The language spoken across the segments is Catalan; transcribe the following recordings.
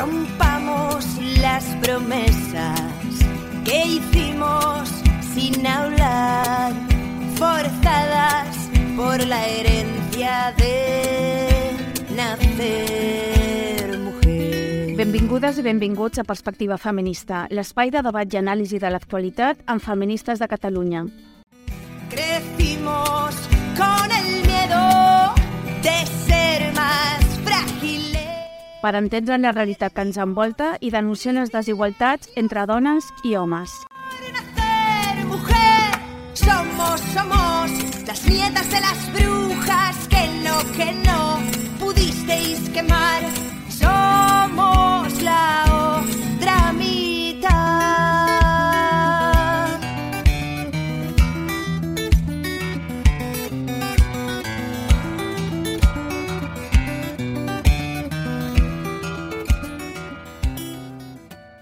rompamos las promesas que hicimos sin hablar, forzadas por la herencia de nacer mujer. Benvingudes i benvinguts a Perspectiva Feminista, l'espai de debat i anàlisi de l'actualitat amb feministes de Catalunya. Crecimos con el miedo de. Per entendre la realitat que ens envolta i denunciar les desigualtats entre dones i homes. Somos, somos las nietas de las brujas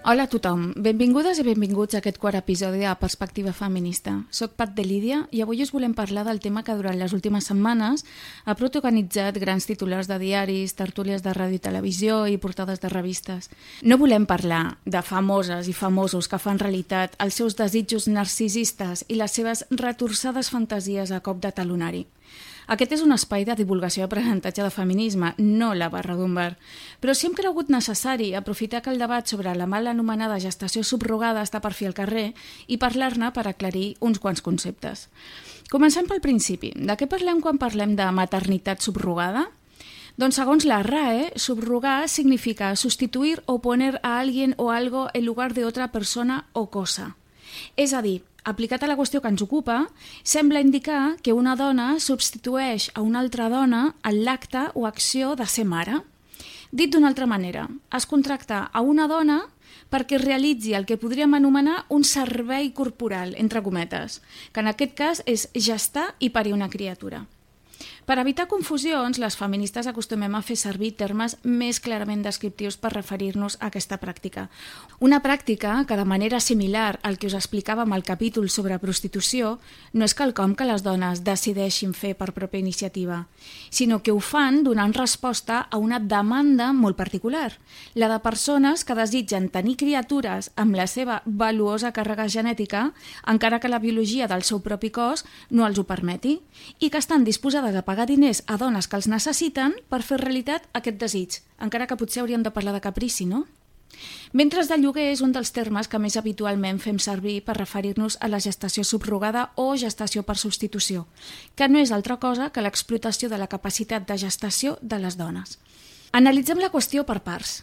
Hola a tothom, benvingudes i benvinguts a aquest quart episodi de Perspectiva Feminista. Soc Pat de Lídia i avui us volem parlar del tema que durant les últimes setmanes ha protagonitzat grans titulars de diaris, tertúlies de ràdio i televisió i portades de revistes. No volem parlar de famoses i famosos que fan realitat els seus desitjos narcisistes i les seves retorçades fantasies a cop de talonari. Aquest és un espai de divulgació i aprenentatge de feminisme, no la barra d'un bar. Però sí hem cregut necessari aprofitar que el debat sobre la mal anomenada gestació subrogada està per fi al carrer i parlar-ne per aclarir uns quants conceptes. Comencem pel principi. De què parlem quan parlem de maternitat subrogada? Doncs segons la RAE, subrogar significa sustituir o poner a alguien o algo en lugar de otra persona o cosa. És a dir, aplicat a la qüestió que ens ocupa, sembla indicar que una dona substitueix a una altra dona en l'acte o acció de ser mare. Dit d'una altra manera, es contracta a una dona perquè realitzi el que podríem anomenar un servei corporal, entre cometes, que en aquest cas és gestar i parir una criatura. Per evitar confusions, les feministes acostumem a fer servir termes més clarament descriptius per referir-nos a aquesta pràctica. Una pràctica que, de manera similar al que us explicàvem al capítol sobre prostitució, no és quelcom que les dones decideixin fer per pròpia iniciativa, sinó que ho fan donant resposta a una demanda molt particular, la de persones que desitgen tenir criatures amb la seva valuosa càrrega genètica, encara que la biologia del seu propi cos no els ho permeti, i que estan disposades a pagar diners a dones que els necessiten per fer realitat aquest desig, encara que potser hauríem de parlar de caprici, no? Mentres de lloguer és un dels termes que més habitualment fem servir per referir-nos a la gestació subrogada o gestació per substitució, que no és altra cosa que l'explotació de la capacitat de gestació de les dones. Analitzem la qüestió per parts.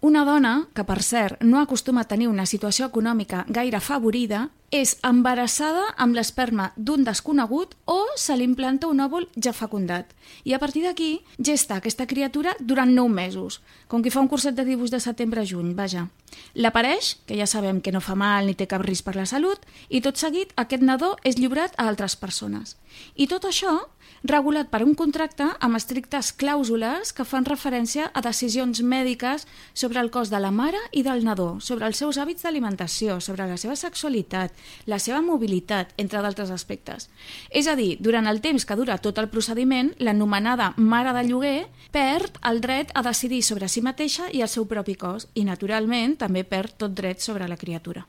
Una dona, que per cert no acostuma a tenir una situació econòmica gaire afavorida, és embarassada amb l'esperma d'un desconegut o se li implanta un òvul ja fecundat. I a partir d'aquí gesta aquesta criatura durant 9 mesos, com qui fa un curset de dibuix de setembre a juny, vaja. L'apareix, que ja sabem que no fa mal ni té cap risc per la salut, i tot seguit aquest nadó és lliurat a altres persones. I tot això regulat per un contracte amb estrictes clàusules que fan referència a decisions mèdiques sobre el cos de la mare i del nadó, sobre els seus hàbits d'alimentació, sobre la seva sexualitat, la seva mobilitat, entre d'altres aspectes. És a dir, durant el temps que dura tot el procediment, l'anomenada mare de lloguer perd el dret a decidir sobre si mateixa i el seu propi cos i, naturalment, també perd tot dret sobre la criatura.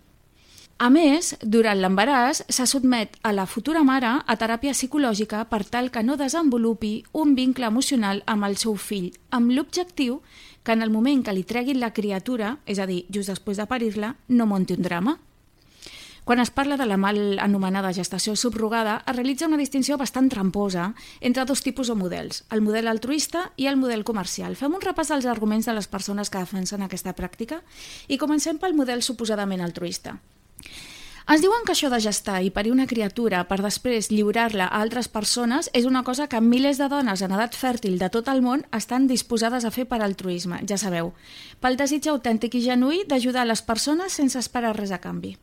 A més, durant l'embaràs se sotmet a la futura mare a teràpia psicològica per tal que no desenvolupi un vincle emocional amb el seu fill, amb l'objectiu que en el moment que li treguin la criatura, és a dir, just després de parir-la, no monti un drama. Quan es parla de la mal anomenada gestació subrogada, es realitza una distinció bastant tramposa entre dos tipus de models, el model altruista i el model comercial. Fem un repàs dels arguments de les persones que defensen aquesta pràctica i comencem pel model suposadament altruista. Ens diuen que això de gestar i parir una criatura per després lliurar-la a altres persones és una cosa que milers de dones en edat fèrtil de tot el món estan disposades a fer per altruisme, ja sabeu, pel desig autèntic i genuí d'ajudar les persones sense esperar res a canvi.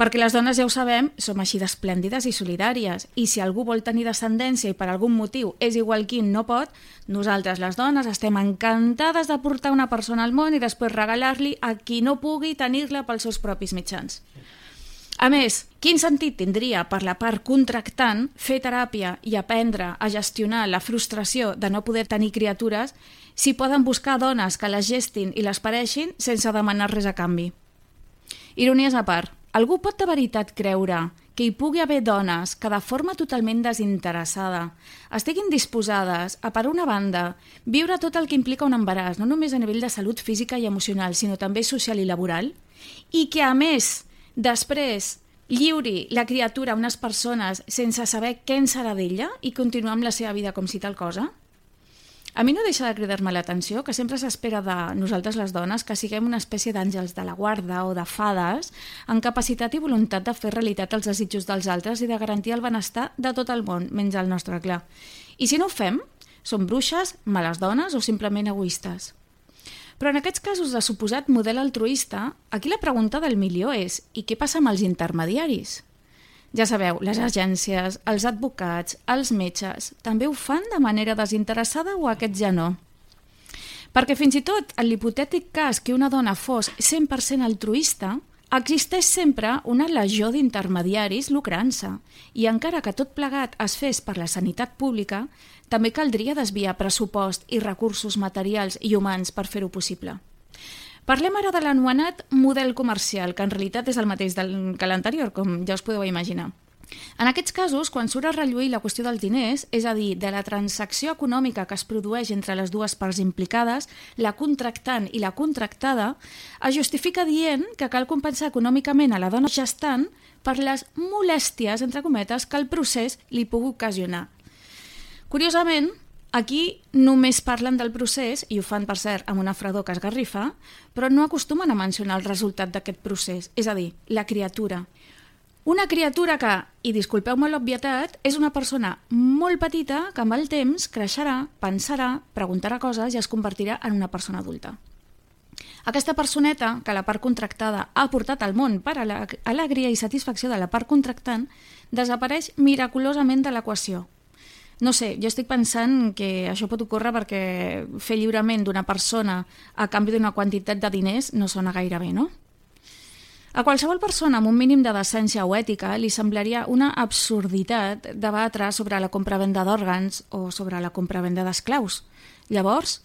Perquè les dones, ja ho sabem, som així d'esplèndides i solidàries, i si algú vol tenir descendència i per algun motiu és igual qui no pot, nosaltres, les dones, estem encantades de portar una persona al món i després regalar-li a qui no pugui tenir-la pels seus propis mitjans. A més, quin sentit tindria per la part contractant fer teràpia i aprendre a gestionar la frustració de no poder tenir criatures si poden buscar dones que les gestin i les pareixin sense demanar res a canvi. Ironies a part, algú pot de veritat creure que hi pugui haver dones que de forma totalment desinteressada estiguin disposades a, per una banda, viure tot el que implica un embaràs, no només a nivell de salut física i emocional, sinó també social i laboral, i que, a més, després lliuri la criatura a unes persones sense saber què en serà d'ella i continuar amb la seva vida com si tal cosa? A mi no deixa de cridar-me l'atenció que sempre s'espera de nosaltres les dones que siguem una espècie d'àngels de la guarda o de fades amb capacitat i voluntat de fer realitat els desitjos dels altres i de garantir el benestar de tot el món, menys el nostre clar. I si no ho fem, som bruixes, males dones o simplement egoistes. Però en aquests casos de suposat model altruista, aquí la pregunta del milió és i què passa amb els intermediaris? Ja sabeu, les agències, els advocats, els metges, també ho fan de manera desinteressada o aquests ja no? Perquè fins i tot en l'hipotètic cas que una dona fos 100% altruista, existeix sempre una legió d'intermediaris lucrant-se i encara que tot plegat es fes per la sanitat pública, també caldria desviar pressupost i recursos materials i humans per fer-ho possible. Parlem ara de l'anomenat model comercial, que en realitat és el mateix del, que l'anterior, com ja us podeu imaginar. En aquests casos, quan surt a relluir la qüestió dels diners, és a dir, de la transacció econòmica que es produeix entre les dues parts implicades, la contractant i la contractada, es justifica dient que cal compensar econòmicament a la dona gestant per les molèsties, entre cometes, que el procés li pugui ocasionar. Curiosament, Aquí només parlen del procés, i ho fan, per cert, amb una fredor que es garrifa, però no acostumen a mencionar el resultat d'aquest procés, és a dir, la criatura. Una criatura que, i disculpeu-me l'obvietat, és una persona molt petita que amb el temps creixerà, pensarà, preguntarà coses i es convertirà en una persona adulta. Aquesta personeta, que la part contractada ha portat al món per a l'alegria i satisfacció de la part contractant, desapareix miraculosament de l'equació, no sé, jo estic pensant que això pot ocórrer perquè fer lliurement d'una persona a canvi d'una quantitat de diners no sona gaire bé, no? A qualsevol persona amb un mínim de decència o ètica li semblaria una absurditat debatre sobre la compravenda d'òrgans o sobre la compravenda d'esclaus. Llavors,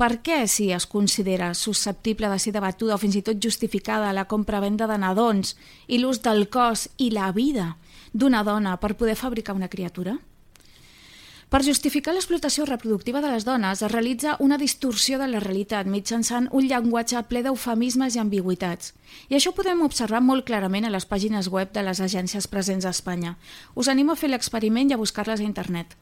per què si es considera susceptible de ser debatuda o fins i tot justificada la compravenda de nadons i l'ús del cos i la vida d'una dona per poder fabricar una criatura? Per justificar l'explotació reproductiva de les dones es realitza una distorsió de la realitat mitjançant un llenguatge ple d'eufemismes i ambigüitats. I això ho podem observar molt clarament a les pàgines web de les agències presents a Espanya. Us animo a fer l'experiment i a buscar-les a internet.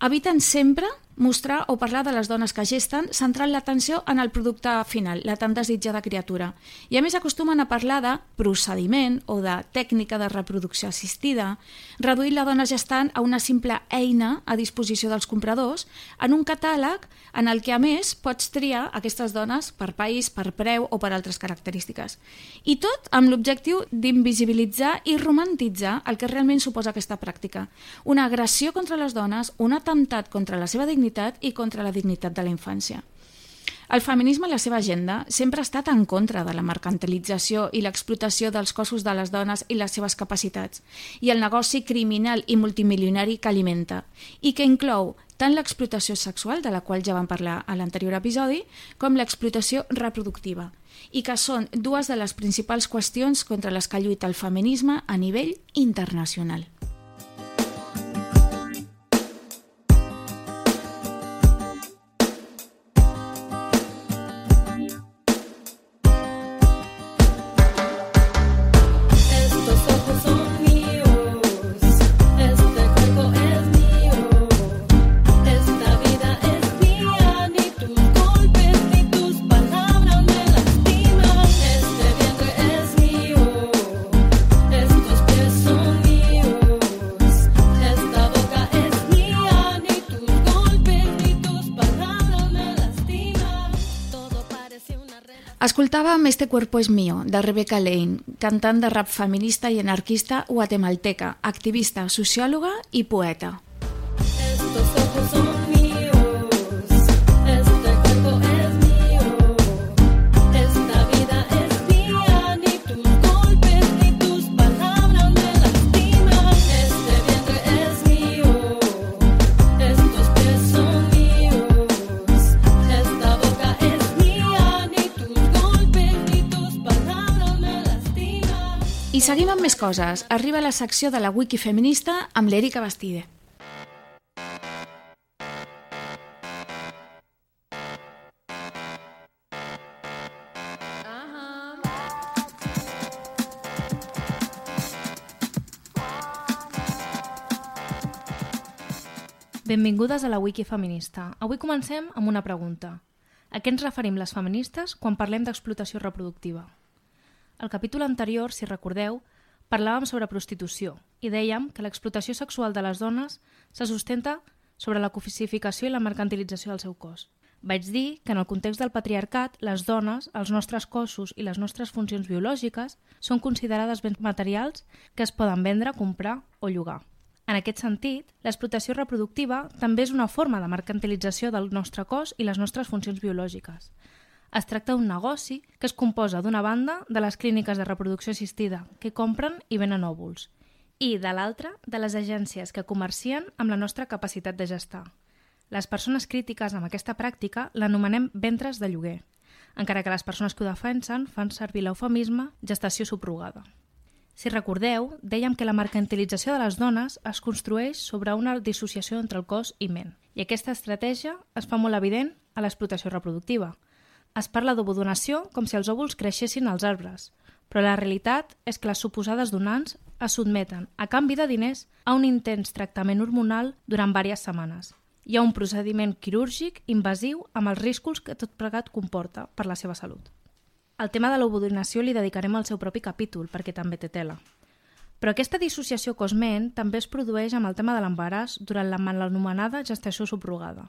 Eviten sempre mostrar o parlar de les dones que gesten centrant l'atenció en el producte final, la tan desitjada criatura. I a més acostumen a parlar de procediment o de tècnica de reproducció assistida, reduint la dona gestant a una simple eina a disposició dels compradors en un catàleg en el que a més pots triar aquestes dones per país, per preu o per altres característiques. I tot amb l'objectiu d'invisibilitzar i romantitzar el que realment suposa aquesta pràctica. Una agressió contra les dones, un atemptat contra la seva dignitat dignitat i contra la dignitat de la infància. El feminisme, la seva agenda, sempre ha estat en contra de la mercantilització i l'explotació dels cossos de les dones i les seves capacitats, i el negoci criminal i multimilionari que alimenta, i que inclou tant l'explotació sexual, de la qual ja vam parlar a l'anterior episodi, com l'explotació reproductiva, i que són dues de les principals qüestions contra les que lluita el feminisme a nivell internacional. Escoltàvem Este cuerpo es mío, de Rebecca Lane, cantant de rap feminista i anarquista guatemalteca, activista, sociòloga i poeta. Seguim amb més coses. Arriba la secció de la Wiki Feminista amb l'Èrica Bastide. Benvingudes a la Wiki Feminista. Avui comencem amb una pregunta. A què ens referim les feministes quan parlem d'explotació reproductiva? Al capítol anterior, si recordeu, parlàvem sobre prostitució i dèiem que l'explotació sexual de les dones se sustenta sobre la cosificació i la mercantilització del seu cos. Vaig dir que en el context del patriarcat, les dones, els nostres cossos i les nostres funcions biològiques són considerades béns materials que es poden vendre, comprar o llogar. En aquest sentit, l'explotació reproductiva també és una forma de mercantilització del nostre cos i les nostres funcions biològiques. Es tracta d'un negoci que es composa d'una banda de les clíniques de reproducció assistida, que compren i venen òvuls, i de l'altra de les agències que comercien amb la nostra capacitat de gestar. Les persones crítiques amb aquesta pràctica l'anomenem ventres de lloguer, encara que les persones que ho defensen fan servir l'eufemisme gestació subrogada. Si recordeu, dèiem que la mercantilització de les dones es construeix sobre una dissociació entre el cos i ment, i aquesta estratègia es fa molt evident a l'explotació reproductiva. Es parla d'ovodonació com si els òvuls creixessin als arbres, però la realitat és que les suposades donants es sotmeten, a canvi de diners, a un intens tractament hormonal durant diverses setmanes. Hi ha un procediment quirúrgic invasiu amb els riscos que tot plegat comporta per la seva salut. Al tema de l'ovodonació li dedicarem el seu propi capítol, perquè també té tela. Però aquesta dissociació cosment també es produeix amb el tema de l'embaràs durant la l'anomenada gestació subrogada.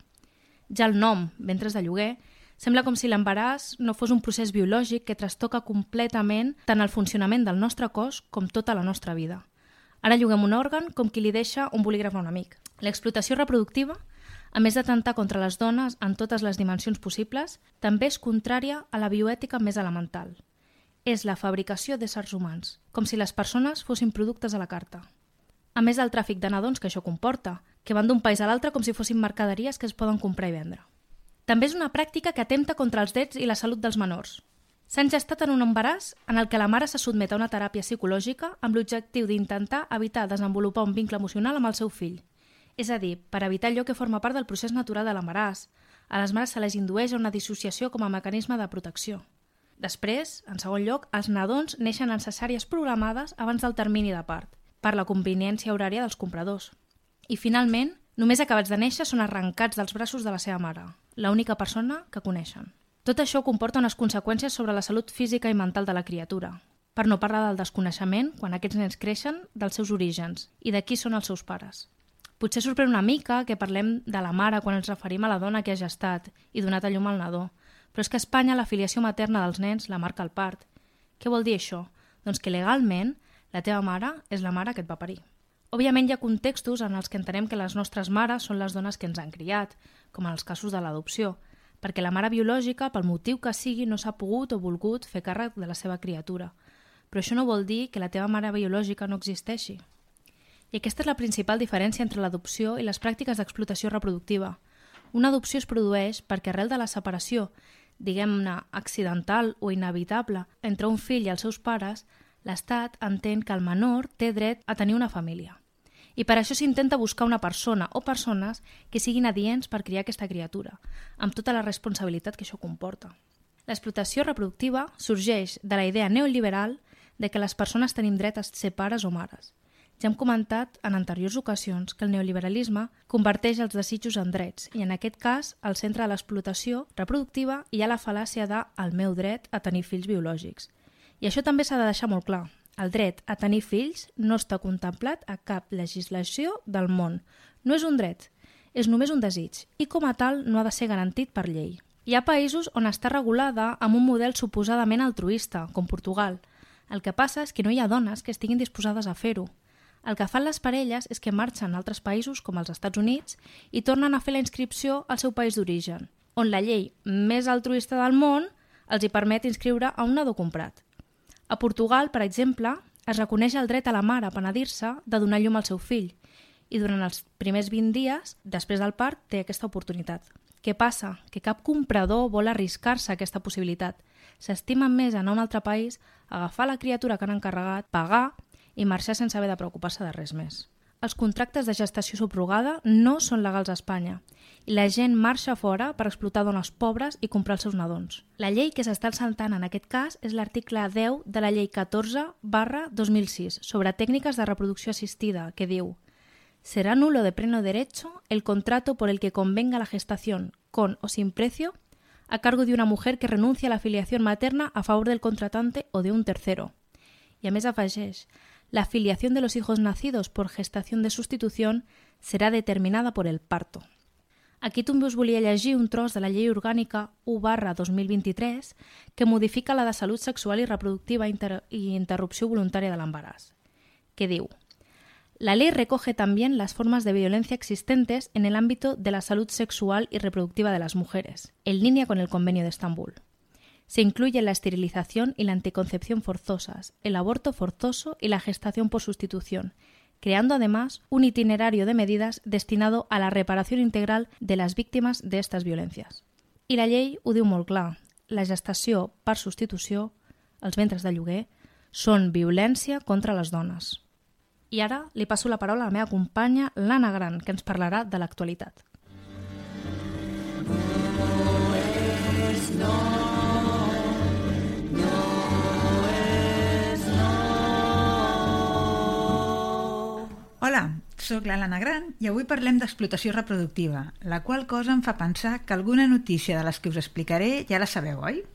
Ja el nom, ventres de lloguer, sembla com si l'embaràs no fos un procés biològic que trastoca completament tant el funcionament del nostre cos com tota la nostra vida. Ara lloguem un òrgan com qui li deixa un bolígraf a un amic. L'explotació reproductiva a més d'atemptar contra les dones en totes les dimensions possibles, també és contrària a la bioètica més elemental. És la fabricació d'éssers humans, com si les persones fossin productes a la carta. A més del tràfic de nadons que això comporta, que van d'un país a l'altre com si fossin mercaderies que es poden comprar i vendre. També és una pràctica que atempta contra els drets i la salut dels menors. S'han gestat en un embaràs en el que la mare se sotmet a una teràpia psicològica amb l'objectiu d'intentar evitar desenvolupar un vincle emocional amb el seu fill, és a dir, per evitar allò que forma part del procés natural de l'embaràs. A les mares se les indueix a una dissociació com a mecanisme de protecció. Després, en segon lloc, els nadons neixen en cesàries programades abans del termini de part, per la conveniència horària dels compradors. I finalment, només acabats de néixer són arrencats dels braços de la seva mare, l'única persona que coneixen. Tot això comporta unes conseqüències sobre la salut física i mental de la criatura, per no parlar del desconeixement quan aquests nens creixen dels seus orígens i de qui són els seus pares. Potser sorprèn una mica que parlem de la mare quan ens referim a la dona que ha gestat i donat a llum al nadó, però és que a Espanya la filiació materna dels nens la marca el part. Què vol dir això? Doncs que legalment la teva mare és la mare que et va parir. Òbviament hi ha contextos en els que entenem que les nostres mares són les dones que ens han criat, com en els casos de l'adopció, perquè la mare biològica, pel motiu que sigui, no s'ha pogut o volgut fer càrrec de la seva criatura. Però això no vol dir que la teva mare biològica no existeixi. I aquesta és la principal diferència entre l'adopció i les pràctiques d'explotació reproductiva. Una adopció es produeix perquè arrel de la separació, diguem-ne accidental o inevitable, entre un fill i els seus pares, l'Estat entén que el menor té dret a tenir una família. I per això s'intenta buscar una persona o persones que siguin adients per criar aquesta criatura, amb tota la responsabilitat que això comporta. L'explotació reproductiva sorgeix de la idea neoliberal de que les persones tenim dret a ser pares o mares, ja hem comentat en anteriors ocasions que el neoliberalisme converteix els desitjos en drets i en aquest cas, al centre de l'explotació reproductiva hi ha la fal·làcia de el meu dret a tenir fills biològics. I això també s'ha de deixar molt clar. El dret a tenir fills no està contemplat a cap legislació del món. No és un dret, és només un desig i com a tal no ha de ser garantit per llei. Hi ha països on està regulada amb un model suposadament altruista, com Portugal. El que passa és que no hi ha dones que estiguin disposades a fer-ho. El que fan les parelles és que marxen a altres països, com els Estats Units, i tornen a fer la inscripció al seu país d'origen, on la llei més altruista del món els hi permet inscriure a un nadó comprat. A Portugal, per exemple, es reconeix el dret a la mare a penedir-se de donar llum al seu fill i durant els primers 20 dies, després del part, té aquesta oportunitat. Què passa? Que cap comprador vol arriscar-se aquesta possibilitat. S'estimen més anar a un altre país, agafar la criatura que han encarregat, pagar i marxar sense haver de preocupar-se de res més. Els contractes de gestació subrogada no són legals a Espanya i la gent marxa fora per explotar dones pobres i comprar els seus nadons. La llei que s'està saltant en aquest cas és l'article 10 de la llei 14 barra 2006 sobre tècniques de reproducció assistida, que diu Será nulo de pleno derecho el contrato por el que convenga la gestación, con o sin precio, a cargo de una mujer que renuncia a la filiación materna a favor del contratante o de un tercero. I a més afegeix, la filiación de los hijos nacidos por gestación de sustitución será determinada por el parto. Aquí també us un tros de la Llei Orgànica 1 barra 2023 que modifica la de salut sexual i reproductiva inter i interrupció voluntària de l'embaràs, que diu La ley recoge también las formas de violencia existentes en el ámbito de la salud sexual y reproductiva de las mujeres, en línea con el Convenio de Estambul. Se incluye la esterilización y la anticoncepción forzosas, el aborto forzoso y la gestación por sustitución, creando además un itinerario de medidas destinado a la reparación integral de las víctimas de estas violencias. I la llei ho diu molt clar. La gestació per substitució, els ventres de lloguer, són violència contra les dones. I ara li passo la paraula a la meva companya, l'Anna Gran, que ens parlarà de l'actualitat. Sóc l'Alana Gran i avui parlem d'explotació reproductiva, la qual cosa em fa pensar que alguna notícia de les que us explicaré ja la sabeu, oi?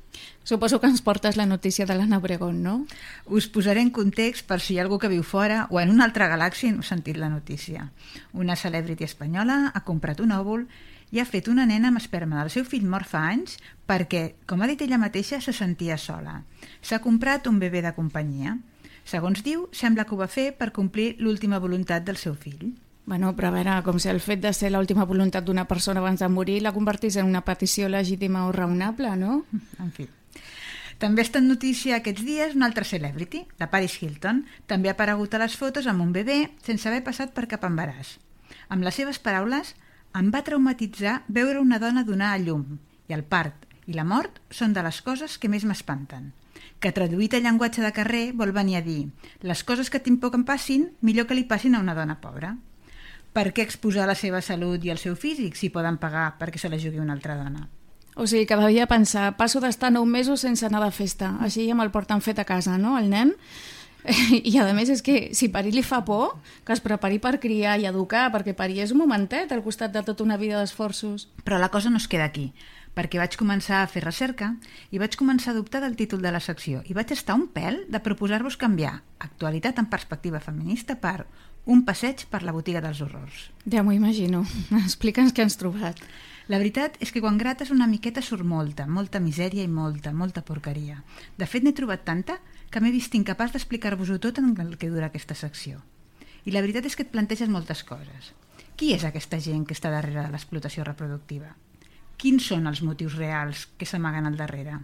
Suposo que ens portes la notícia de l'Anna Obregón, no? Us posaré en context per si hi ha algú que viu fora o en una altra galàxia i no ha sentit la notícia. Una celebrity espanyola ha comprat un òvul i ha fet una nena amb esperma del seu fill mort fa anys perquè, com ha dit ella mateixa, se sentia sola. S'ha comprat un bebè de companyia. Segons diu, sembla que ho va fer per complir l'última voluntat del seu fill. Bueno, però a veure, com si el fet de ser l'última voluntat d'una persona abans de morir la convertís en una petició legítima o raonable, no? En fi. També està en notícia aquests dies una altra celebrity, la Paris Hilton. També ha aparegut a les fotos amb un bebè sense haver passat per cap embaràs. Amb les seves paraules, em va traumatitzar veure una dona donar a llum i el part i la mort són de les coses que més m'espanten que traduït a llenguatge de carrer vol venir a dir les coses que tinc por que em passin, millor que li passin a una dona pobra. Per què exposar la seva salut i el seu físic si poden pagar perquè se la jugui una altra dona? O sigui, cada dia pensar, passo d'estar nou mesos sense anar de festa, així ja me'l porten fet a casa, no?, el nen. I a més és que si parir li fa por, que es prepari per criar i educar, perquè parir és un momentet al costat de tota una vida d'esforços. Però la cosa no es queda aquí, perquè vaig començar a fer recerca i vaig començar a dubtar del títol de la secció i vaig estar un pèl de proposar-vos canviar actualitat en perspectiva feminista per un passeig per la botiga dels horrors. Ja m'ho imagino. Explica'ns què has trobat. La veritat és que quan grates una miqueta surt molta, molta misèria i molta, molta porqueria. De fet, n'he trobat tanta que m'he vist incapaç d'explicar-vos-ho tot en el que dura aquesta secció. I la veritat és que et planteges moltes coses. Qui és aquesta gent que està darrere de l'explotació reproductiva? Quins són els motius reals que s'amaguen al darrere?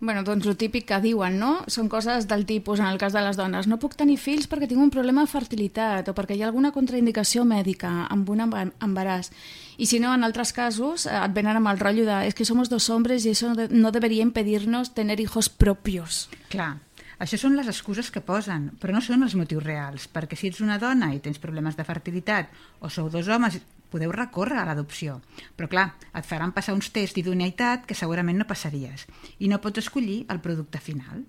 Bueno, doncs el típic que diuen, no? Són coses del tipus, en el cas de les dones, no puc tenir fills perquè tinc un problema de fertilitat o perquè hi ha alguna contraindicació mèdica amb un embaràs. I si no, en altres casos, eh, et venen amb el rotllo de es que somos dos hombres y eso no debería impedirnos tener hijos propios. Clar, això són les excuses que posen, però no són els motius reals, perquè si ets una dona i tens problemes de fertilitat o sou dos homes podeu recórrer a l'adopció. Però clar, et faran passar uns tests d'idoneïtat que segurament no passaries i no pots escollir el producte final.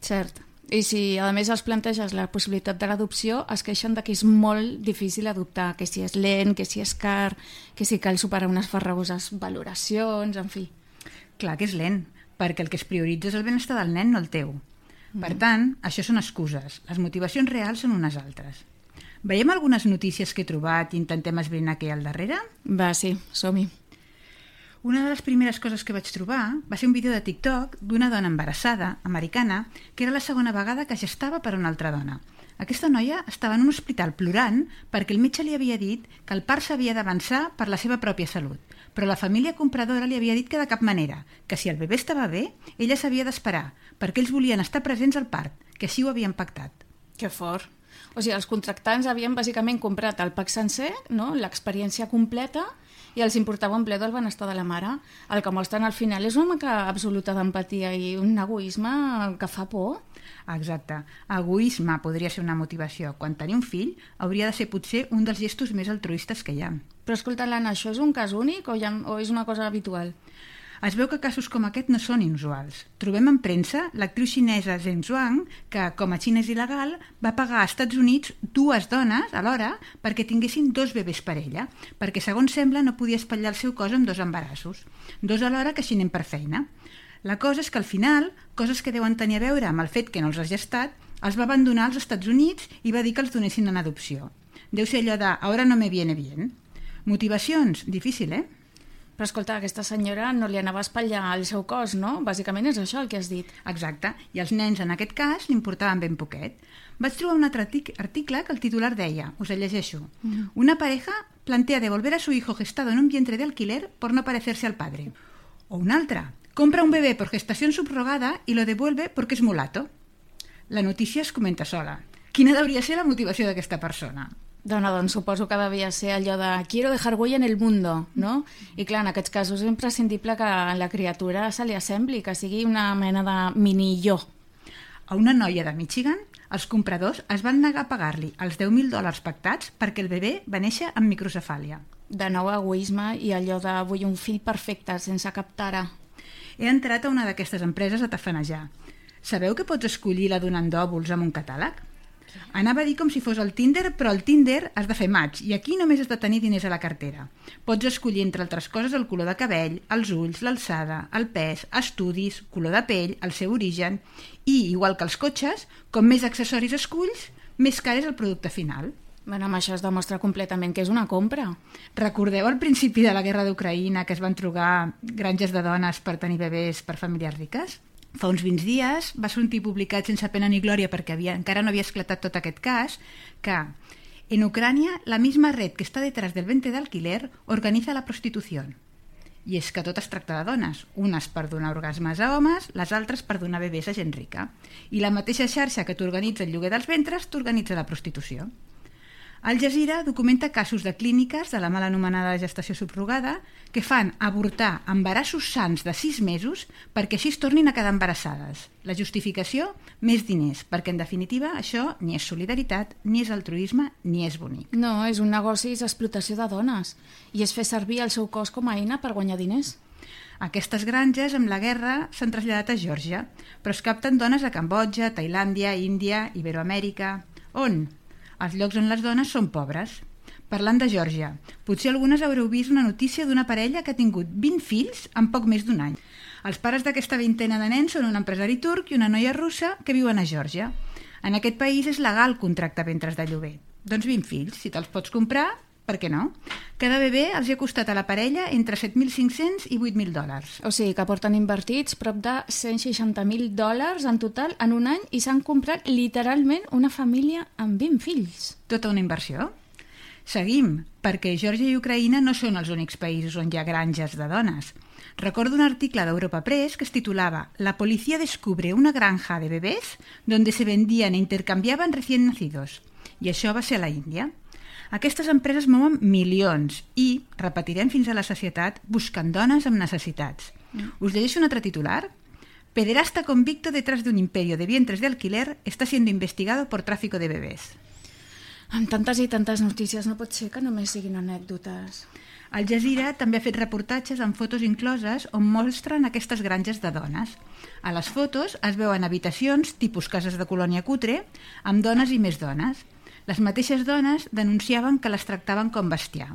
Cert. I si a més els planteges la possibilitat de l'adopció, es queixen de que és molt difícil adoptar, que si és lent, que si és car, que si cal superar unes farragoses valoracions, en fi. Clar que és lent, perquè el que es prioritza és el benestar del nen, no el teu. Per tant, això són excuses. Les motivacions reals són unes altres. Veiem algunes notícies que he trobat i intentem esbrinar què hi ha al darrere? Va, sí, som-hi. Una de les primeres coses que vaig trobar va ser un vídeo de TikTok d'una dona embarassada, americana, que era la segona vegada que gestava per una altra dona. Aquesta noia estava en un hospital plorant perquè el metge li havia dit que el part s'havia d'avançar per la seva pròpia salut, però la família compradora li havia dit que de cap manera, que si el bebè estava bé, ella s'havia d'esperar, perquè ells volien estar presents al part, que així ho havien pactat. Que fort. O sigui, els contractants havien bàsicament comprat el pack sencer, no? l'experiència completa, i els importava un ple del benestar de la mare. El que mostren al final és una mica absoluta d'empatia i un egoisme que fa por. Exacte. Egoisme podria ser una motivació. Quan tenir un fill hauria de ser potser un dels gestos més altruistes que hi ha. Però escolta, l'Anna, això és un cas únic o, ja, o és una cosa habitual? Es veu que casos com aquest no són inusuals. Trobem en premsa l'actriu xinesa Zheng Zhuang, que, com a Xina és il·legal, va pagar als Estats Units dues dones alhora perquè tinguessin dos bebès per ella, perquè, segons sembla, no podia espatllar el seu cos amb dos embarassos. Dos alhora que així anem per feina. La cosa és que al final, coses que deuen tenir a veure amb el fet que no els ha gestat, els va abandonar als Estats Units i va dir que els donessin en adopció. Deu ser allò de «ahora no me viene bien». Motivacions? Difícil, eh? Però escolta, aquesta senyora no li anava a espatllar el seu cos, no? Bàsicament és això el que has dit. Exacte, i els nens en aquest cas l'importaven ben poquet. Vaig trobar un altre article que el titular deia, us el llegeixo, mm. una pareja plantea devolver a su hijo gestado en un vientre de alquiler por no parecerse al padre. O una altra, compra un bebé por gestación subrogada y lo devuelve porque es mulato. La notícia es comenta sola. Quina hauria ser la motivació d'aquesta persona? Dona, doncs suposo que devia ser allò de quiero dejar huella en el mundo, no? I clar, en aquests casos és imprescindible que la criatura se li assembli, que sigui una mena de mini-jo. A una noia de Michigan, els compradors es van negar a pagar-li els 10.000 dòlars pactats perquè el bebè va néixer amb microcefàlia. De nou egoisme i allò de vull un fill perfecte, sense cap tara. He entrat a una d'aquestes empreses a tafanejar. Sabeu que pots escollir la donant d'òvuls amb un catàleg? Anava a dir com si fos el Tinder, però el Tinder has de fer maig i aquí només has de tenir diners a la cartera. Pots escollir, entre altres coses, el color de cabell, els ulls, l'alçada, el pes, estudis, color de pell, el seu origen i, igual que els cotxes, com més accessoris esculls, més car és el producte final. Bueno, amb això es demostra completament que és una compra. Recordeu al principi de la guerra d'Ucraïna que es van trobar granges de dones per tenir bebès per famílies riques? Fa uns 20 dies va sortir publicat sense pena ni glòria perquè havia, encara no havia esclatat tot aquest cas que en Ucrania la misma red que està detrás del vente d'alquiler organiza la prostitució. I és que tot es tracta de dones, unes per donar orgasmes a homes, les altres per donar bebès a gent rica. I la mateixa xarxa que t'organitza el lloguer dels ventres t'organitza la prostitució. Al Jazeera documenta casos de clíniques de la mal anomenada gestació subrogada que fan avortar embarassos sants de 6 mesos perquè així es tornin a quedar embarassades. La justificació? Més diners, perquè en definitiva això ni és solidaritat, ni és altruisme, ni és bonic. No, és un negoci d'explotació de dones i és fer servir el seu cos com a eina per guanyar diners. Aquestes granges, amb la guerra, s'han traslladat a Geòrgia, però es capten dones a Cambodja, Tailàndia, Índia, Iberoamèrica... On? Els llocs on les dones són pobres. Parlant de Geòrgia, potser algunes haureu vist una notícia d'una parella que ha tingut 20 fills en poc més d'un any. Els pares d'aquesta vintena de nens són un empresari turc i una noia russa que viuen a Geòrgia. En aquest país és legal contractar ventres de lloguer. Doncs 20 fills, si te'ls pots comprar, per què no? Cada bebè els ha costat a la parella entre 7.500 i 8.000 dòlars. O sigui que porten invertits prop de 160.000 dòlars en total en un any i s'han comprat literalment una família amb 20 fills. Tota una inversió. Seguim, perquè Geòrgia i Ucraïna no són els únics països on hi ha granges de dones. Recordo un article d'Europa Press que es titulava La policía descubre una granja de bebés donde se vendían e intercambiaban recién nacidos. I això va ser a la Índia. Aquestes empreses mouen milions i, repetirem fins a la societat, busquen dones amb necessitats. Mm. Us llegeixo un altre titular. Pederasta convicto detrás de un imperio de vientres de alquiler está siendo investigado por tráfico de bebés. Amb tantes i tantes notícies no pot ser que només siguin anècdotes. Al Jazeera també ha fet reportatges amb fotos incloses on mostren aquestes granges de dones. A les fotos es veuen habitacions, tipus cases de colònia cutre, amb dones i més dones. Les mateixes dones denunciaven que les tractaven com bestiar.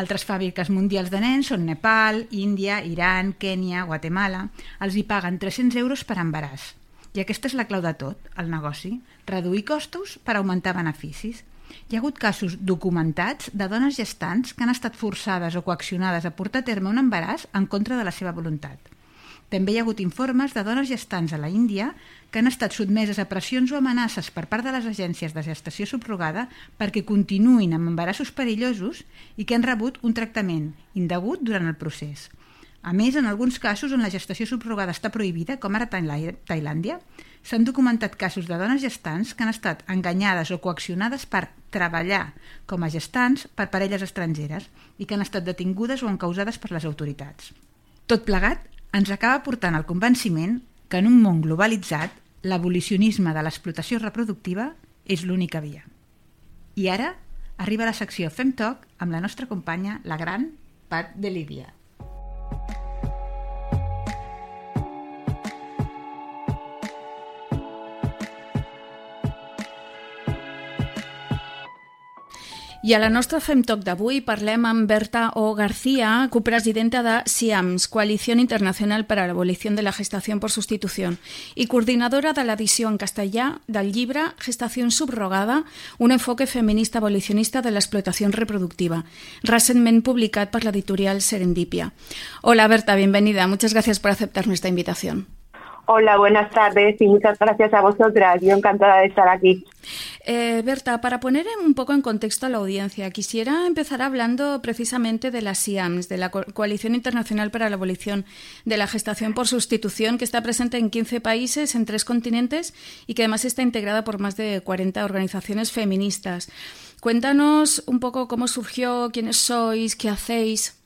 Altres fàbriques mundials de nens són Nepal, Índia, Iran, Kènia, Guatemala. Els hi paguen 300 euros per embaràs. I aquesta és la clau de tot, el negoci. Reduir costos per augmentar beneficis. Hi ha hagut casos documentats de dones gestants que han estat forçades o coaccionades a portar a terme un embaràs en contra de la seva voluntat. També hi ha hagut informes de dones gestants a la Índia que han estat sotmeses a pressions o amenaces per part de les agències de gestació subrogada perquè continuïn amb embarassos perillosos i que han rebut un tractament indegut durant el procés. A més, en alguns casos on la gestació subrogada està prohibida, com ara Tailà- Tailàndia, s'han documentat casos de dones gestants que han estat enganyades o coaccionades per treballar com a gestants per parelles estrangeres i que han estat detingudes o encausades per les autoritats. Tot plegat ens acaba portant al convenciment que en un món globalitzat l'abolicionisme de l'explotació reproductiva és l'única via. I ara arriba la secció Fem Talk amb la nostra companya, la gran Pat de Lídia. I a la nostra Fem Talk d'avui parlem amb Berta O. García, copresidenta de CIAMS, Coalició Internacional per a l'Abolició de la Gestació per Sustitució, i coordinadora de l'edició en castellà del llibre Gestació subrogada, un enfoque feminista abolicionista de l'explotació reproductiva, recentment publicat per l'editorial Serendipia. Hola Berta, bienvenida. Muchas gracias por aceptar nuestra invitación. Hola, buenas tardes y muchas gracias a vosotras. Yo encantada de estar aquí. Eh, Berta, para poner un poco en contexto a la audiencia, quisiera empezar hablando precisamente de la CIAMS, de la Co- Coalición Internacional para la Abolición de la Gestación por Sustitución, que está presente en 15 países, en tres continentes y que además está integrada por más de 40 organizaciones feministas. Cuéntanos un poco cómo surgió, quiénes sois, qué hacéis.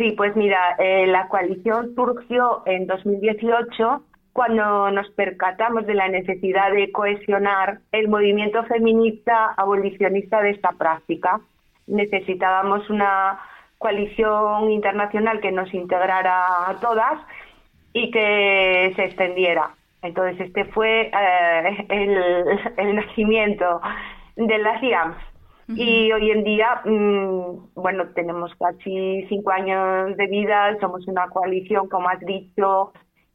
Sí, pues mira, eh, la coalición surgió en 2018 cuando nos percatamos de la necesidad de cohesionar el movimiento feminista abolicionista de esta práctica. Necesitábamos una coalición internacional que nos integrara a todas y que se extendiera. Entonces este fue eh, el, nacimiento de las CIAMS. Y hoy en día, mm, bueno, tenemos casi cinco años de vida, somos una coalición, como has dicho,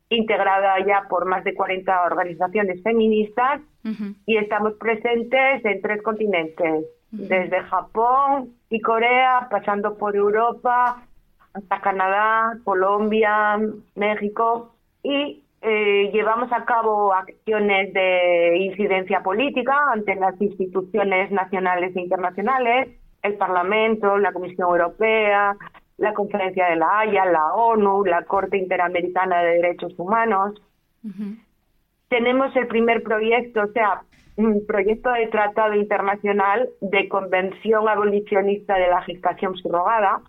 integrada ya por más de 40 organizaciones feministas y estamos presentes en tres continentes, desde Japón y Corea, pasando por Europa, hasta Canadá, Colombia, México y eh, llevamos a cabo acciones de incidencia política ante las instituciones nacionales e internacionales, el Parlamento, la Comisión Europea, la Conferencia de la Haya, la ONU, la Corte Interamericana de Derechos Humanos. Tenemos el primer proyecto, o sea, un proyecto de tratado internacional de convención abolicionista de la gestación subrogada.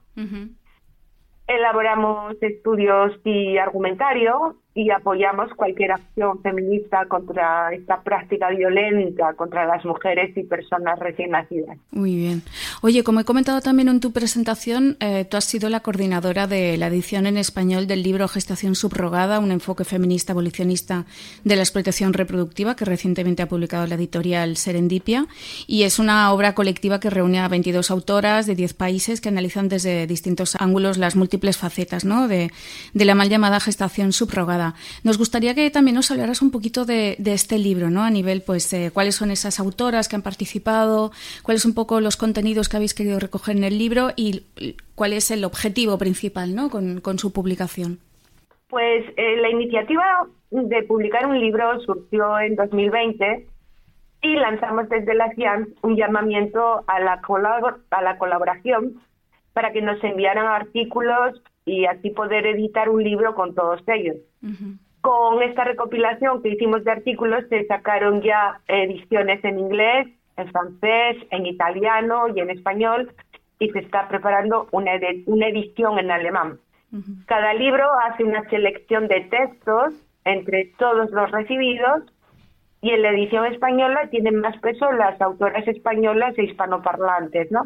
Elaboramos estudios y argumentario y apoyamos cualquier acción feminista contra esta práctica violenta contra las mujeres y personas recién nacidas. Muy bien. Oye, como he comentado también en tu presentación, eh, tú has sido la coordinadora de la edición en español del libro Gestación subrogada, un enfoque feminista abolicionista de la explotación reproductiva que recientemente ha publicado la editorial Serendipia y es una obra colectiva que reúne a 22 autoras de 10 países que analizan desde distintos ángulos las múltiples facetas ¿no? de, de la mal llamada gestación subrogada. Nos gustaría que también nos hablaras un poquito de, este libro, ¿no? A nivel, pues, eh, cuáles son esas autoras que han participado, cuáles son un poco los contenidos que habéis querido recoger en el libro y cuál es el objetivo principal, ¿no? Con, su publicación. Pues eh, la iniciativa de publicar un libro surgió en 2020 y lanzamos desde la CIAN un llamamiento a la colaboración para que nos enviaran artículos y así poder editar un libro con todos ellos. Con esta recopilación que hicimos de artículos se sacaron ya ediciones en inglés, en francés, en italiano y en español y se está preparando una, edi- una edición en alemán. Cada libro hace una selección de textos entre todos los recibidos y en la edición española tienen más peso las autoras españolas e hispanoparlantes, ¿no?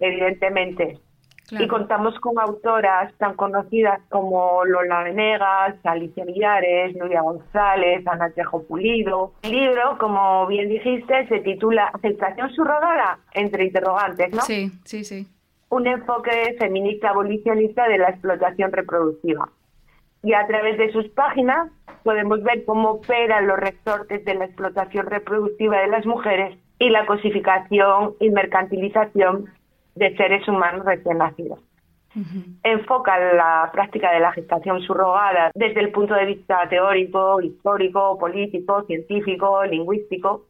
Evidentemente. Claro. Y contamos con autoras tan conocidas como Lola Venegas, Alicia Villares, Nuria González, Ana Tejo Pulido. El libro, como bien dijiste, se titula Aceptación subrogada, entre interrogantes, ¿no? Sí, sí, sí. un enfoque feminista abolicionista de la explotación reproductiva. Y a través de sus páginas podemos ver cómo operan los resortes de la explotación reproductiva de las mujeres y la cosificación y mercantilización de seres humanos recién nacidos. Ujú. Enfoca la práctica de la gestación subrogada desde el punto de vista teórico, histórico, político, científico, lingüístico,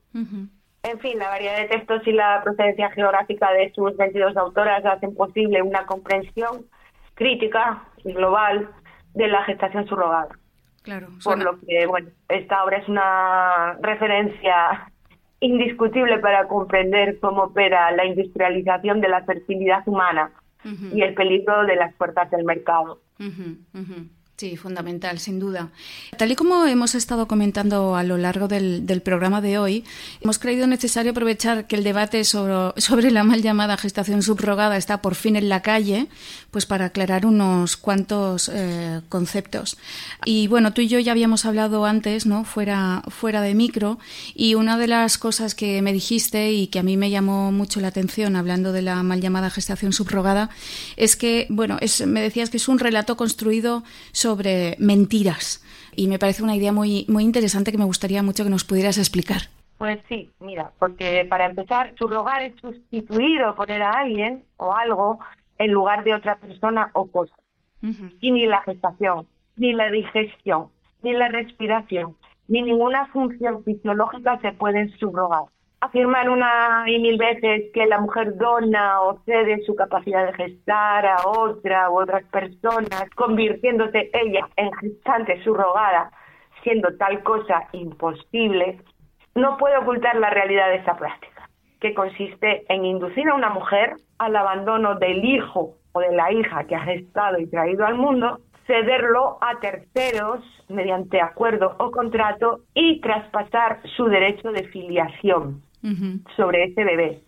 en fin, la variedad de textos y la procedencia geográfica de sus 22 autoras hacen posible una comprensión crítica global de la gestación subrogada. Claro. Por lo que, bueno, esta obra es una referencia indiscutible para comprender cómo opera la industrialización de la fertilidad humana y el peligro de las puertas del mercado. Sí, fundamental, sin duda. Tal y como hemos estado comentando a lo largo del, programa de hoy, hemos creído necesario aprovechar que el debate sobre, sobre, la mal llamada gestación subrogada está por fin en la calle, pues para aclarar unos cuantos eh, conceptos. Y bueno, tú y yo ya habíamos hablado antes, ¿no? Fuera, fuera de micro, y una de las cosas que me dijiste y que a mí me llamó mucho la atención hablando de la mal llamada gestación subrogada es que, bueno, es, me decías que es un relato construido sobre sobre mentiras. Y me parece una idea muy, muy interesante que me gustaría mucho que nos pudieras explicar. Pues sí, mira, porque para empezar, subrogar es sustituir o poner a alguien o algo en lugar de otra persona o cosa. Y ni la gestación, ni la digestión, ni la respiración, ni ninguna función fisiológica se pueden subrogar afirman una y mil veces que la mujer dona o cede su capacidad de gestar a otra u otras personas, convirtiéndose ella en gestante subrogada, siendo tal cosa imposible, no puede ocultar la realidad de esta práctica, que consiste en inducir a una mujer al abandono del hijo o de la hija que ha gestado y traído al mundo, cederlo a terceros mediante acuerdo o contrato y traspasar su derecho de filiación sobre ese bebé,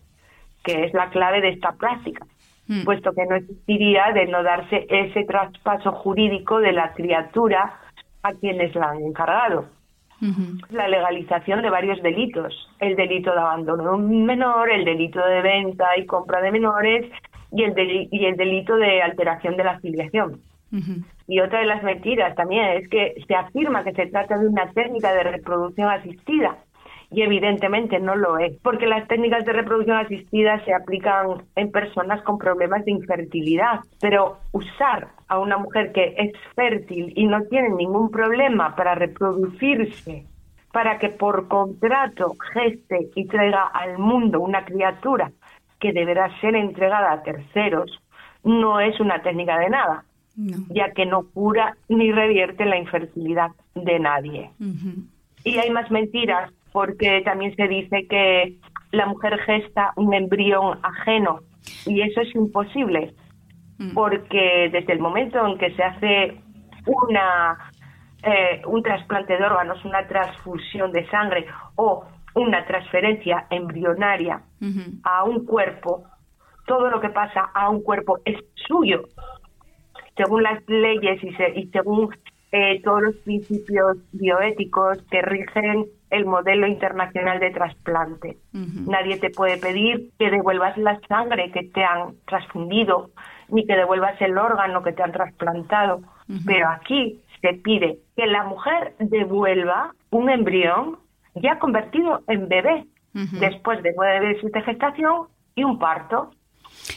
que es la clave de esta práctica, mm. puesto que no existiría de no darse ese traspaso jurídico de la criatura a quienes la han encargado. La legalización de varios delitos, el delito de abandono de un menor, el delito de venta y compra de menores y el, y el delito de alteración de la filiación. Y otra de las mentiras también es que se afirma que se trata de una técnica de reproducción asistida, y evidentemente no lo es, porque las técnicas de reproducción asistida se aplican en personas con problemas de infertilidad, pero usar a una mujer que es fértil y no tiene ningún problema para reproducirse, para que por contrato geste y traiga al mundo una criatura que deberá ser entregada a terceros, no es una técnica de nada, ya que no cura ni revierte la infertilidad de nadie. Y hay más mentiras porque también se dice que la mujer gesta un embrión ajeno y eso es imposible mm. porque desde el momento en que se hace una eh, un trasplante de órganos, una transfusión de sangre o una transferencia embrionaria a un cuerpo, todo lo que pasa a un cuerpo es suyo, según las leyes y, y según eh, todos los principios bioéticos que rigen el modelo internacional de trasplante. Nadie te puede pedir que devuelvas la sangre que te han transfundido, ni que devuelvas el órgano que te han trasplantado. Pero aquí se pide que la mujer devuelva un embrión ya convertido en bebé, después de nueve meses de gestación y un parto.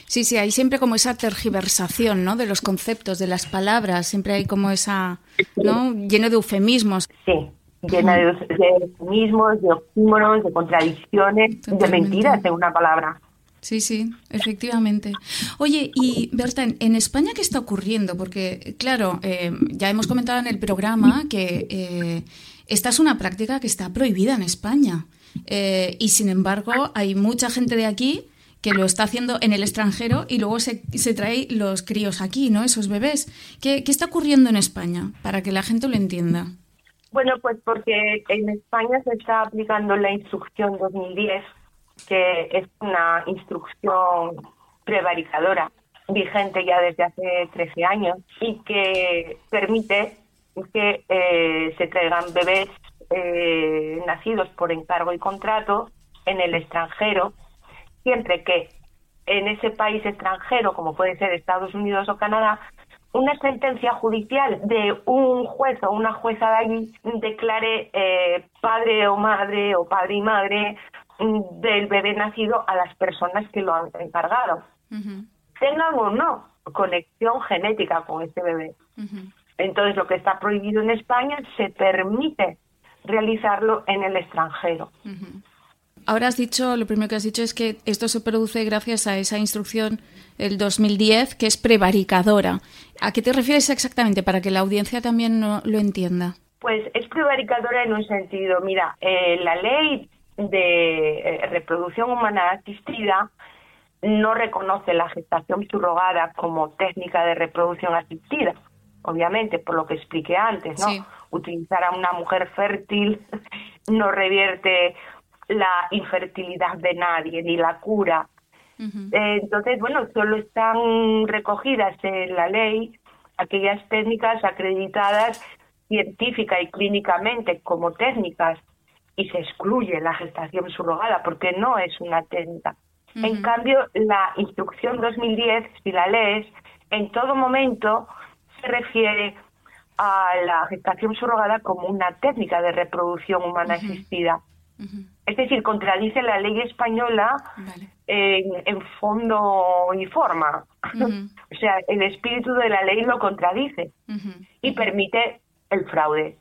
Sí, sí, hay siempre como esa tergiversación, ¿no? De los conceptos, de las palabras, siempre hay como esa, ¿no? Lleno de eufemismos. Sí, llena de, eufemismos, de oxímoros, de contradicciones, de mentiras, en una palabra. Sí, sí, efectivamente. Oye, y Berta, ¿en España qué está ocurriendo? Porque, claro, eh, ya hemos comentado en el programa que eh, esta es una práctica que está prohibida en España. Eh, y sin embargo, hay mucha gente de aquí que lo está haciendo en el extranjero y luego se, se trae los críos aquí, ¿no? Esos bebés. ¿Qué, ¿Qué está ocurriendo en España? Para que la gente lo entienda. Bueno, pues porque en España se está aplicando la instrucción 2010, que es una instrucción prevaricadora vigente ya desde hace 13 años y que permite que eh, se traigan bebés eh, nacidos por encargo y contrato en el extranjero, siempre que en ese país extranjero, como puede ser Estados Unidos o Canadá, una sentencia judicial de un juez o una jueza de allí declare eh, padre o madre o padre y madre mm, del bebé nacido a las personas que lo han encargado, tengan o no conexión genética con este bebé. Entonces, lo que está prohibido en España se permite realizarlo en el extranjero. Ahora has dicho, lo primero que has dicho es que esto se produce gracias a esa instrucción el 2010 que es prevaricadora. ¿A qué te refieres exactamente para que la audiencia también lo entienda? Pues es prevaricadora en un sentido. Mira, eh, la ley de eh, reproducción humana asistida no reconoce la gestación subrogada como técnica de reproducción asistida, obviamente, por lo que expliqué antes, ¿no? Utilizar a una mujer fértil no revierte la infertilidad de nadie ni la cura. Eh, entonces, bueno, solo están recogidas en la ley aquellas técnicas acreditadas científica y clínicamente como técnicas y se excluye la gestación subrogada porque no es una técnica. En cambio, la instrucción 2010, si la lees, en todo momento se refiere a la gestación subrogada como una técnica de reproducción humana asistida. Es decir, contradice la ley española en, fondo y forma. o sea, el espíritu de la ley lo contradice y permite el fraude.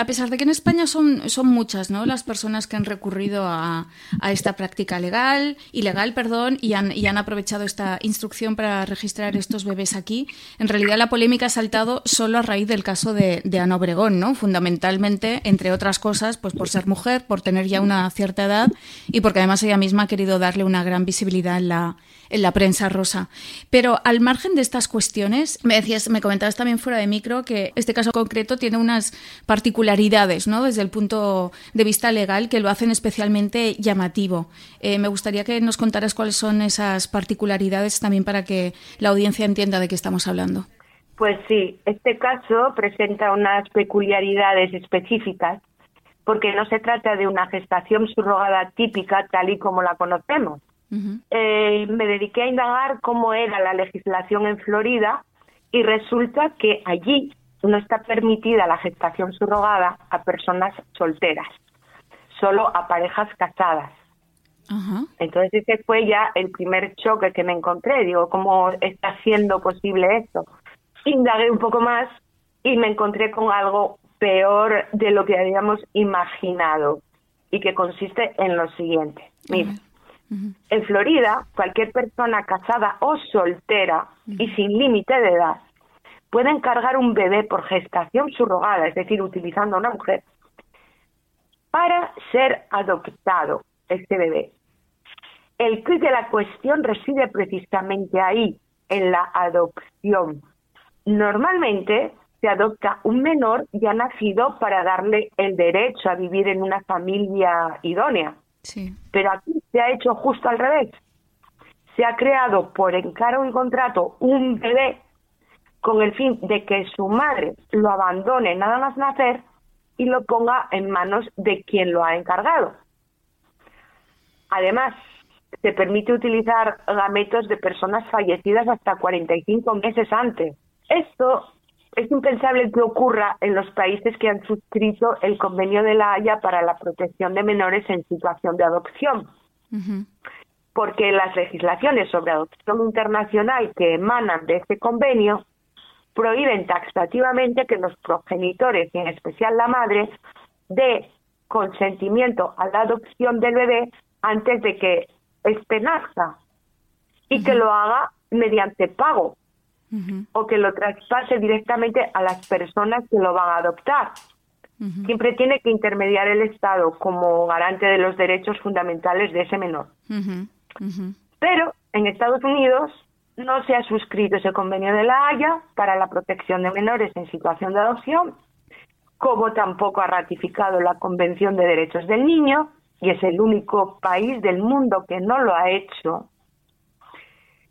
A pesar de que en España son, son muchas ¿no? las personas que han recurrido a, esta práctica legal, ilegal, perdón, y han, y han, aprovechado esta instrucción para registrar estos bebés aquí, en realidad la polémica ha saltado solo a raíz del caso de, de Ana Obregón, ¿no? fundamentalmente, entre otras cosas, pues por ser mujer, por tener ya una cierta edad y porque además ella misma ha querido darle una gran visibilidad en la, en la prensa rosa. Pero al margen de estas cuestiones, me decías, me comentabas también fuera de micro que este caso concreto tiene unas particularidades, ¿no? Desde el punto de vista legal que lo hacen especialmente llamativo. Eh, me gustaría que nos contaras cuáles son esas particularidades también para que la audiencia entienda de qué estamos hablando. Pues sí, este caso presenta unas peculiaridades específicas porque no se trata de una gestación subrogada típica tal y como la conocemos, eh, me dediqué a indagar cómo era la legislación en Florida y resulta que allí no está permitida la gestación subrogada a personas solteras, solo a parejas casadas. Entonces ese fue ya el primer choque que me encontré. Digo, ¿cómo está siendo posible esto? Indagué un poco más y me encontré con algo peor de lo que habíamos imaginado y que consiste en lo siguiente. Mira, en Florida, cualquier persona casada o soltera y sin límite de edad puede encargar un bebé por gestación subrogada, es decir, utilizando a una mujer, para ser adoptado este bebé. El quid de la cuestión reside precisamente ahí, en la adopción. Normalmente se adopta un menor ya nacido para darle el derecho a vivir en una familia idónea. Pero aquí se ha hecho justo al revés. Se ha creado por encargo y contrato un bebé con el fin de que su madre lo abandone nada más nacer y lo ponga en manos de quien lo ha encargado. Además, se permite utilizar gametos de personas fallecidas hasta 45 meses antes. Esto es impensable que ocurra en los países que han suscrito el Convenio de la Haya para la protección de menores en situación de adopción. Porque las legislaciones sobre adopción internacional que emanan de este convenio prohíben taxativamente que los progenitores, y en especial la madre, dé consentimiento a la adopción del bebé antes de que esté nazca y que lo haga mediante pago o que lo traspase directamente a las personas que lo van a adoptar. Siempre tiene que intermediar el Estado como garante de los derechos fundamentales de ese menor. Pero en Estados Unidos no se ha suscrito ese convenio de la Haya para la protección de menores en situación de adopción, como tampoco ha ratificado la Convención de Derechos del Niño, y es el único país del mundo que no lo ha hecho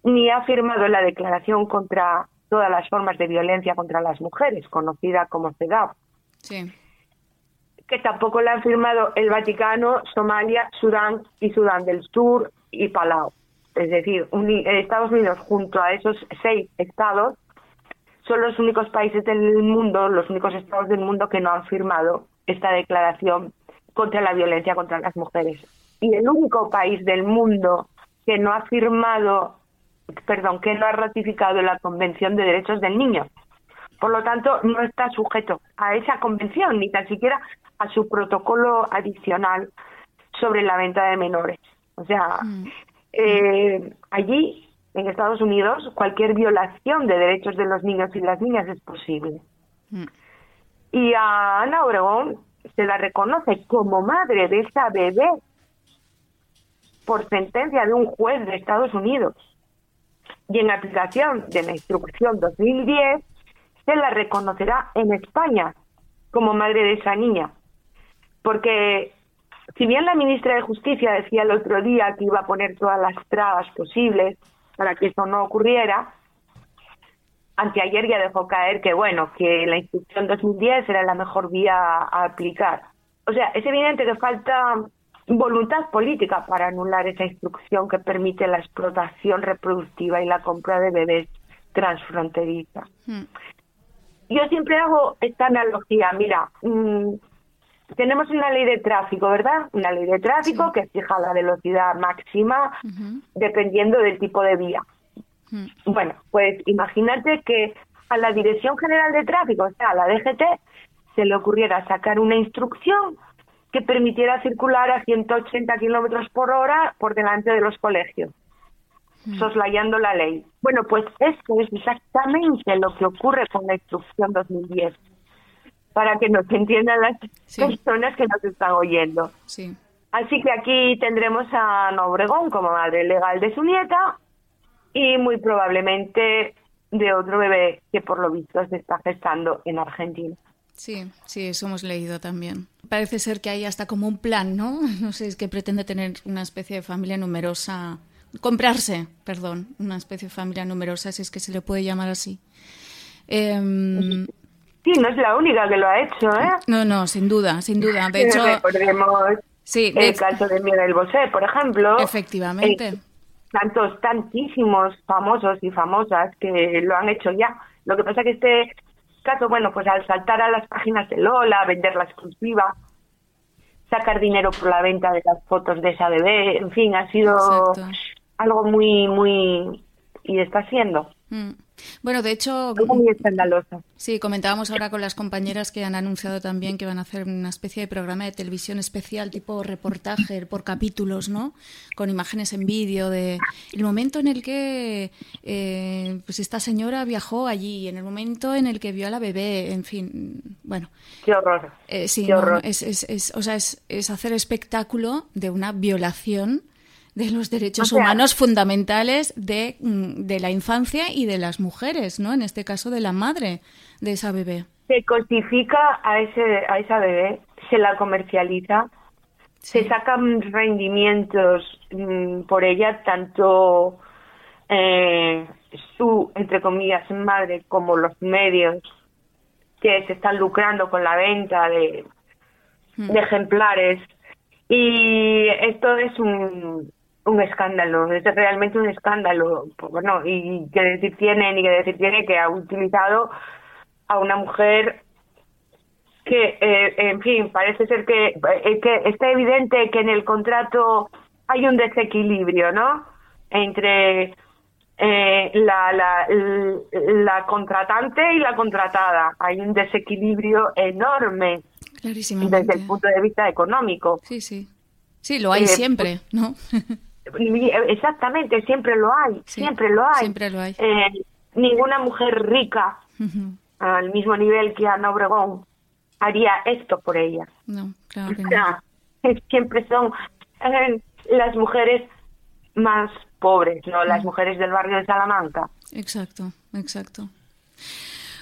ni ha firmado la Declaración contra todas las formas de violencia contra las mujeres, conocida como CEDAW. Sí. Que tampoco la han firmado el Vaticano, Somalia, Sudán y Sudán del Sur y Palau. Es decir, Estados Unidos junto a esos seis estados son los únicos países del mundo, los únicos estados del mundo que no han firmado esta declaración contra la violencia contra las mujeres. Y el único país del mundo que no ha firmado perdón, que no ha ratificado la Convención de Derechos del Niño. Por lo tanto, no está sujeto a esa convención, ni tan siquiera a su protocolo adicional sobre la venta de menores. O sea, eh, allí, en Estados Unidos, cualquier violación de derechos de los niños y las niñas es posible. Y a Ana Obregón se la reconoce como madre de esa bebé por sentencia de un juez de Estados Unidos. Y en aplicación de la instrucción 2010, se la reconocerá en España como madre de esa niña. Porque si bien la ministra de Justicia decía el otro día que iba a poner todas las trabas posibles para que eso no ocurriera, anteayer ya dejó caer que, bueno, que la instrucción 2010 era la mejor vía a aplicar. O sea, es evidente que falta voluntad política para anular esa instrucción que permite la explotación reproductiva y la compra de bebés transfronteriza. Hmm. Yo siempre hago esta analogía, mira, mm, tenemos una ley de tráfico, ¿verdad? Una ley de tráfico que fija la velocidad máxima dependiendo del tipo de vía. Bueno, pues imagínate que a la Dirección General de Tráfico, o sea, a la DGT, se le ocurriera sacar una instrucción que permitiera circular a 180 kilómetros por hora por delante de los colegios, soslayando la ley. Bueno, pues esto es exactamente lo que ocurre con la instrucción 2010, para que nos entiendan las personas que nos están oyendo. Sí. Así que aquí tendremos a Ana Obregón como madre legal de su nieta y muy probablemente de otro bebé que por lo visto se está gestando en Argentina. Sí, sí, eso hemos leído también. Parece ser que hay hasta como un plan, ¿no? No sé, es que pretende tener una especie de familia numerosa, comprarse, perdón, una especie de familia numerosa, si es que se le puede llamar así. Em, sí, no es la única que lo ha hecho, ¿eh? No, no, sin duda, sin duda. De hecho, recordemos sí, el caso de Miguel Bosé, por ejemplo. Efectivamente tantos, tantísimos famosos y famosas que lo han hecho ya. Lo que pasa que este caso, bueno, pues al saltar a las páginas de Lola, vender la exclusiva, sacar dinero por la venta de las fotos de esa bebé, en fin, ha sido algo muy, muy... y está siendo. Mm. Bueno, de hecho... muy escandaloso. Sí, comentábamos ahora con las compañeras que han anunciado también que van a hacer una especie de programa de televisión especial, tipo reportaje por capítulos, ¿no? Con imágenes en vídeo de el momento en el que eh, pues esta señora viajó allí, en el momento en el que vio a la bebé, en fin, bueno. Qué horror. Eh, sí, es, es, es, o sea, es, es hacer espectáculo de una violación de los derechos humanos fundamentales de, mm, de, la infancia y de las mujeres, ¿no? En este caso de la madre de esa bebé. Se cosifica a, ese, a esa bebé, se la comercializa, se sacan rendimientos mm, por ella, tanto eh, su, entre comillas, madre como los medios que se están lucrando con la venta de, mm. de ejemplares. Y esto es un, un escándalo, es realmente un escándalo. Bueno, y qué decir tiene, ni qué decir tiene que ha utilizado a una mujer que, eh, en fin, parece ser que, eh, que está evidente que en el contrato hay un desequilibrio, ¿no? Entre eh, la, la, la contratante y la contratada. Hay un desequilibrio enorme desde el punto de vista económico. Sí, sí. Sí, lo hay siempre, ¿no? Exactamente, siempre lo hay, siempre lo hay. Siempre lo hay. Eh, ninguna mujer rica, al mismo nivel que Ana Obregón, haría esto por ella. No, claro que no. Siempre son eh, las mujeres más pobres, ¿no? Las mujeres del barrio de Salamanca. Exacto, exacto.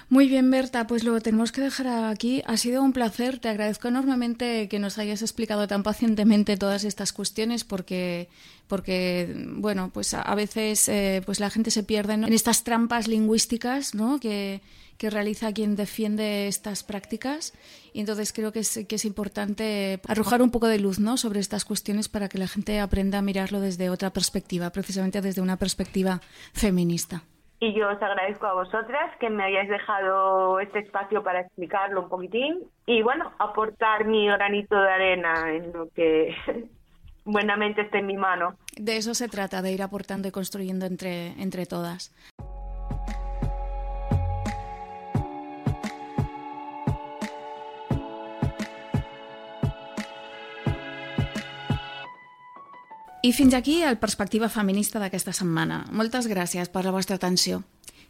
Muy bien, Berta, pues lo tenemos que dejar aquí. Ha sido un placer. Te agradezco enormemente que nos hayas explicado tan pacientemente todas estas cuestiones porque, porque bueno, pues a veces eh, pues la gente se pierde en estas trampas lingüísticas ¿no? que, que realiza quien defiende estas prácticas. Y entonces creo que es, que es importante arrojar un poco de luz ¿no? sobre estas cuestiones para que la gente aprenda a mirarlo desde otra perspectiva, precisamente desde una perspectiva feminista. Y yo os agradezco a vosotras que me hayáis dejado este espacio para explicarlo un poquitín y bueno, aportar mi granito de arena en lo que buenamente esté en mi mano. De eso se trata, de ir aportando y construyendo entre, entre todas. I fins aquí el Perspectiva Feminista d'aquesta setmana. Moltes gràcies per la vostra atenció.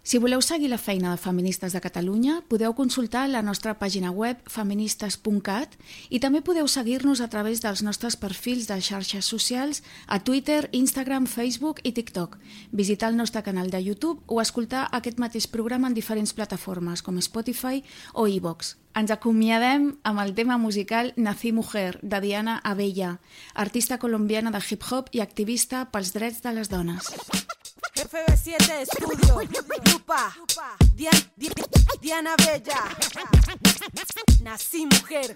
Si voleu seguir la feina de Feministes de Catalunya, podeu consultar la nostra pàgina web feministes.cat i també podeu seguir-nos a través dels nostres perfils de xarxes socials a Twitter, Instagram, Facebook i TikTok, visitar el nostre canal de YouTube o escoltar aquest mateix programa en diferents plataformes com Spotify o iVox. Ens acomiadem amb el tema musical Nací Mujer, de Diana Abella, artista colombiana de hip-hop i activista pels drets de les dones. FB7 Estudio, Lupa, Diana, Diana Bella. Nací mujer.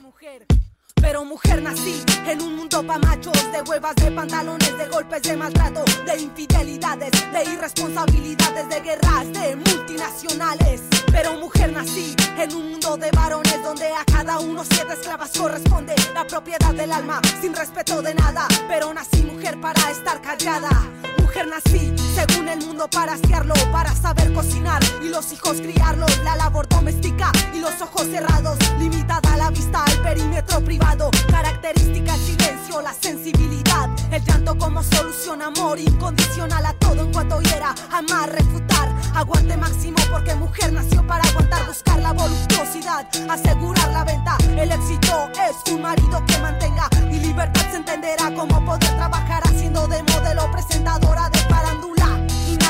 Pero mujer nací en un mundo pa' machos, de huevas, de pantalones, de golpes, de maltrato, de infidelidades, de irresponsabilidades, de guerras, de multinacionales. Pero mujer nací en un mundo de varones donde a cada uno siete esclavas corresponde la propiedad del alma, sin respeto de nada. Pero nací mujer para estar callada. Mujer nací según el mundo para asearlo, para saber cocinar y los hijos criarlos. La labor doméstica y los ojos cerrados, limitada la vista al perímetro privado. Característica el silencio, la sensibilidad. El llanto como solución, amor incondicional a todo en cuanto hiera. Amar, refutar, aguante máximo porque mujer nació para aguantar, buscar la voluptuosidad, asegurar la venta. El éxito es un marido que mantenga y libertad se entenderá como poder trabajar haciendo de modelo presentadora de farándula y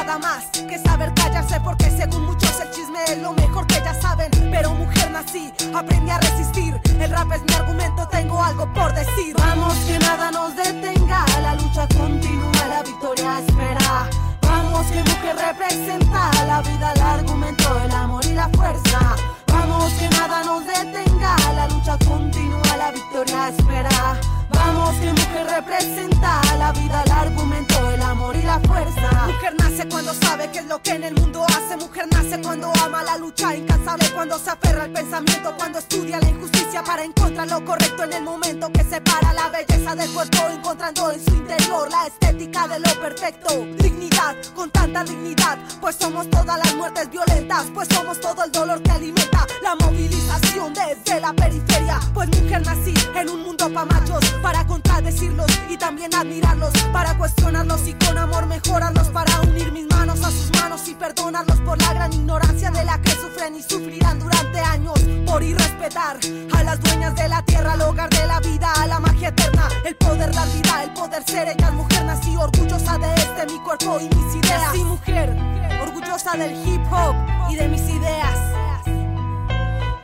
nada más que saber callarse porque según muchos el chisme es lo mejor que ya saben. Pero mujer nací, aprendí a resistir. El rap es mi argumento, tengo algo por decir. Vamos que nada nos detenga, la lucha continúa, la victoria espera. Vamos que mujer representa la vida, el argumento, el amor y la fuerza. Vamos que nada nos detenga, la lucha continúa, la victoria espera. Vamos que mujer representa la fuerza. Mujer nace cuando sabe qué es lo que en el mundo hace. Mujer nace cuando ama la lucha incansable, cuando se aferra al pensamiento, cuando estudia la injusticia para encontrar lo correcto en el momento que separa la belleza del cuerpo, encontrando en su interior la estética de lo perfecto. Dignidad, con tanta dignidad, pues somos todas las muertes violentas, pues somos todo el dolor que alimenta la movilización desde la periferia. Pues mujer nací en un mundo pa' machos, para contradecirlos y también admirarlos, para cuestionarlos y con amor mejorarlos, para unir mis manos a sus manos y perdonarlos por la gran ignorancia de la que sufren y sufrirán durante años por irrespetar a las dueñas de la tierra, al hogar de la vida, a la magia eterna, el poder dar vida, el poder ser ella mujer, nací orgullosa de este mi cuerpo y mis ideas. Nací mujer, orgullosa del hip hop y de mis ideas.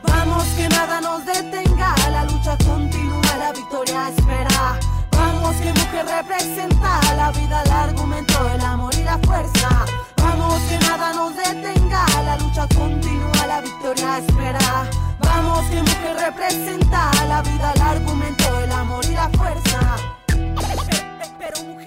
Vamos que nada nos detenga, la lucha continúa, la victoria espera. Vamos que mujer representa la vida, el argumento, el amor y la fuerza. Vamos que nada nos detenga, la lucha continúa, la victoria espera. Vamos que mujer representa la vida, el argumento, el amor y la fuerza. Pero mujer